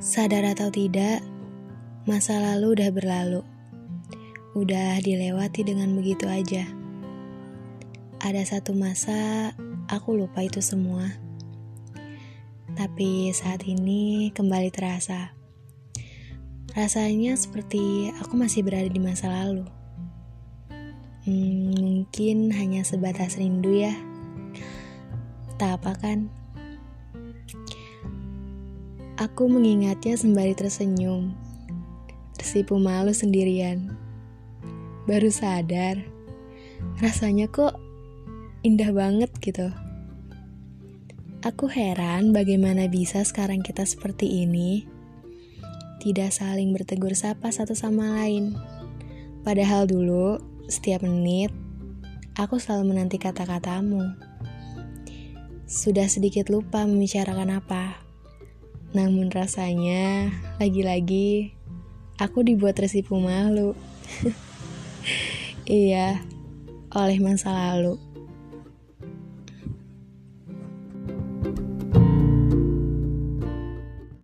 Sadar atau tidak, masa lalu udah berlalu. Udah dilewati dengan begitu aja. Ada satu masa aku lupa itu semua. Tapi saat ini kembali terasa. Rasanya seperti aku masih berada di masa lalu. Hmm, mungkin hanya sebatas rindu ya. Tak apa kan? Aku mengingatnya sembari tersenyum, tersipu malu sendirian. Baru sadar, rasanya kok indah banget gitu. Aku heran bagaimana bisa sekarang kita seperti ini, tidak saling bertegur sapa satu sama lain. Padahal dulu, setiap menit, aku selalu menanti kata-katamu. Sudah sedikit lupa membicarakan apa namun rasanya lagi-lagi aku dibuat tersipu malu. iya, oleh masa lalu.